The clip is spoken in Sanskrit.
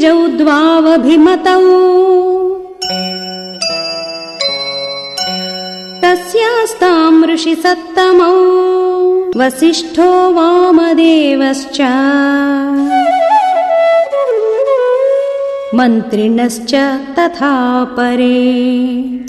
द्विजौ द्वावभिमतौ। तस्यास्ताम् ऋषिसत्तमौ। वसिष्ठो वामदेवश्च। मन्त्रिणश्च तथा परे।